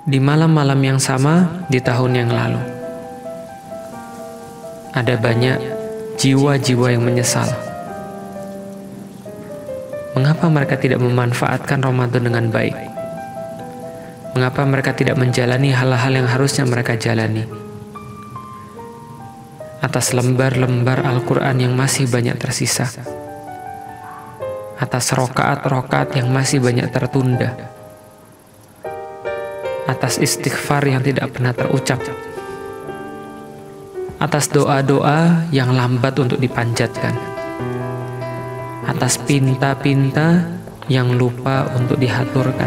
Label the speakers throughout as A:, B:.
A: Di malam-malam yang sama di tahun yang lalu, ada banyak jiwa-jiwa yang menyesal. Mengapa mereka tidak memanfaatkan Ramadan dengan baik? Mengapa mereka tidak menjalani hal-hal yang harusnya mereka jalani? Atas lembar-lembar Al-Quran yang masih banyak tersisa. Atas rokaat-rokaat yang masih banyak tertunda. Atas istighfar yang tidak pernah terucap. Atas doa-doa yang lambat untuk dipanjatkan atas pinta-pinta yang lupa untuk dihaturkan,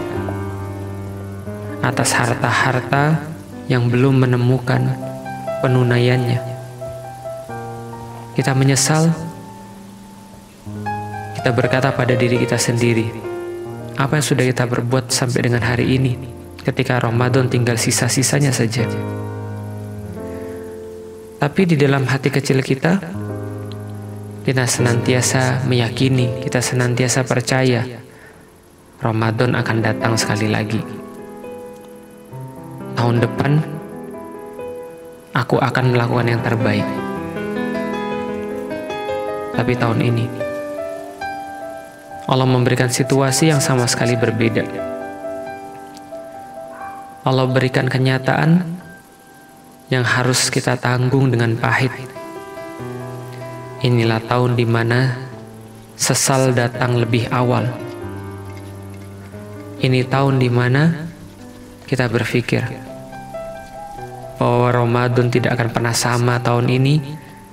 A: atas harta-harta yang belum menemukan penunaiannya. Kita menyesal, kita berkata pada diri kita sendiri, apa yang sudah kita berbuat sampai dengan hari ini, ketika Ramadan tinggal sisa-sisanya saja. Tapi di dalam hati kecil kita, kita senantiasa meyakini, kita senantiasa percaya Ramadan akan datang sekali lagi. Tahun depan, aku akan melakukan yang terbaik. Tapi tahun ini, Allah memberikan situasi yang sama sekali berbeda. Allah berikan kenyataan yang harus kita tanggung dengan pahit Inilah tahun di mana sesal datang lebih awal. Ini tahun di mana kita berpikir bahwa Ramadan tidak akan pernah sama tahun ini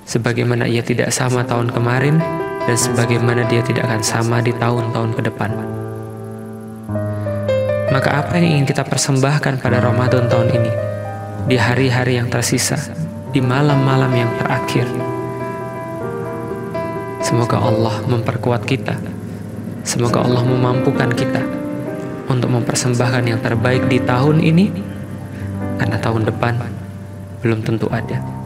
A: sebagaimana ia tidak sama tahun kemarin dan sebagaimana dia tidak akan sama di tahun-tahun ke depan. Maka apa yang ingin kita persembahkan pada Ramadan tahun ini? Di hari-hari yang tersisa, di malam-malam yang terakhir, Semoga Allah memperkuat kita. Semoga Allah memampukan kita untuk mempersembahkan yang terbaik di tahun ini, karena tahun depan belum tentu ada.